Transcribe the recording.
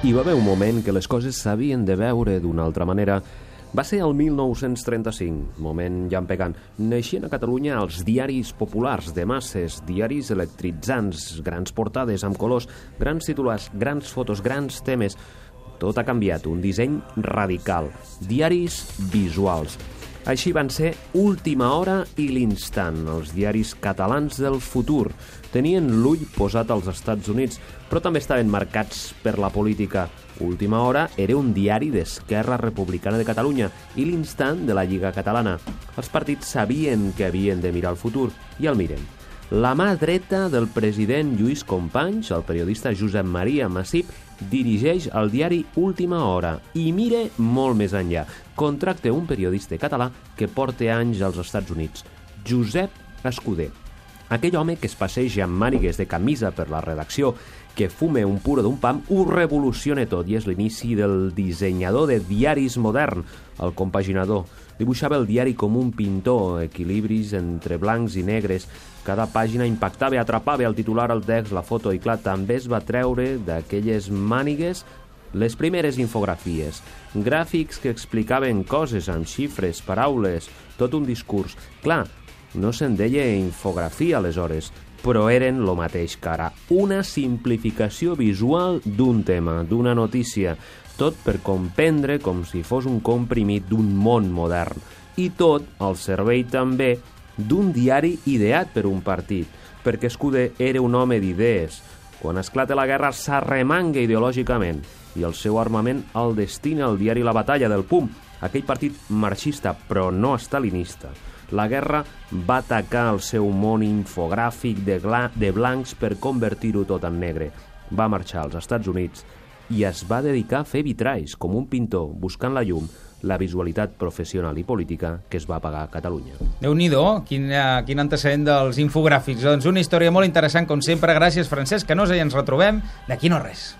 Hi va haver un moment que les coses s'havien de veure d'una altra manera. Va ser el 1935, moment llampegant. Neixien a Catalunya els diaris populars de masses, diaris electritzants, grans portades amb colors, grans titulars, grans fotos, grans temes. Tot ha canviat, un disseny radical. Diaris visuals. Així van ser Última Hora i L'Instant, els diaris catalans del futur. Tenien l'ull posat als Estats Units, però també estaven marcats per la política. Última Hora era un diari d'Esquerra Republicana de Catalunya i l'Instant de la Lliga Catalana. Els partits sabien que havien de mirar el futur i el miren. La mà dreta del president Lluís Companys, el periodista Josep Maria Massip, dirigeix el diari Última Hora i mire molt més enllà. Contracta un periodista català que porta anys als Estats Units, Josep Escuder. Aquell home que es passeja amb mànigues de camisa per la redacció, que fume un puro d'un pam, ho revoluciona tot i és l'inici del dissenyador de diaris modern, el compaginador. Dibuixava el diari com un pintor, equilibris entre blancs i negres. Cada pàgina impactava, atrapava el titular, el text, la foto i, clar, també es va treure d'aquelles mànigues les primeres infografies, gràfics que explicaven coses amb xifres, paraules, tot un discurs. Clar, no se'n deia infografia aleshores, però eren lo mateix que ara. Una simplificació visual d'un tema, d'una notícia, tot per comprendre com si fos un comprimit d'un món modern. I tot al servei també d'un diari ideat per un partit, perquè Escuder era un home d'idees. Quan esclata la guerra s'arremanga ideològicament i el seu armament el destina al diari La Batalla del PUM, aquell partit marxista però no estalinista. La guerra va atacar el seu món infogràfic de, de blancs per convertir-ho tot en negre. Va marxar als Estats Units i es va dedicar a fer vitralls com un pintor, buscant la llum, la visualitat professional i política que es va pagar a Catalunya. déu nhi quin, uh, quin antecedent dels infogràfics. Doncs una història molt interessant, com sempre. Gràcies, Francesc Canosa, i ens retrobem d'aquí no res.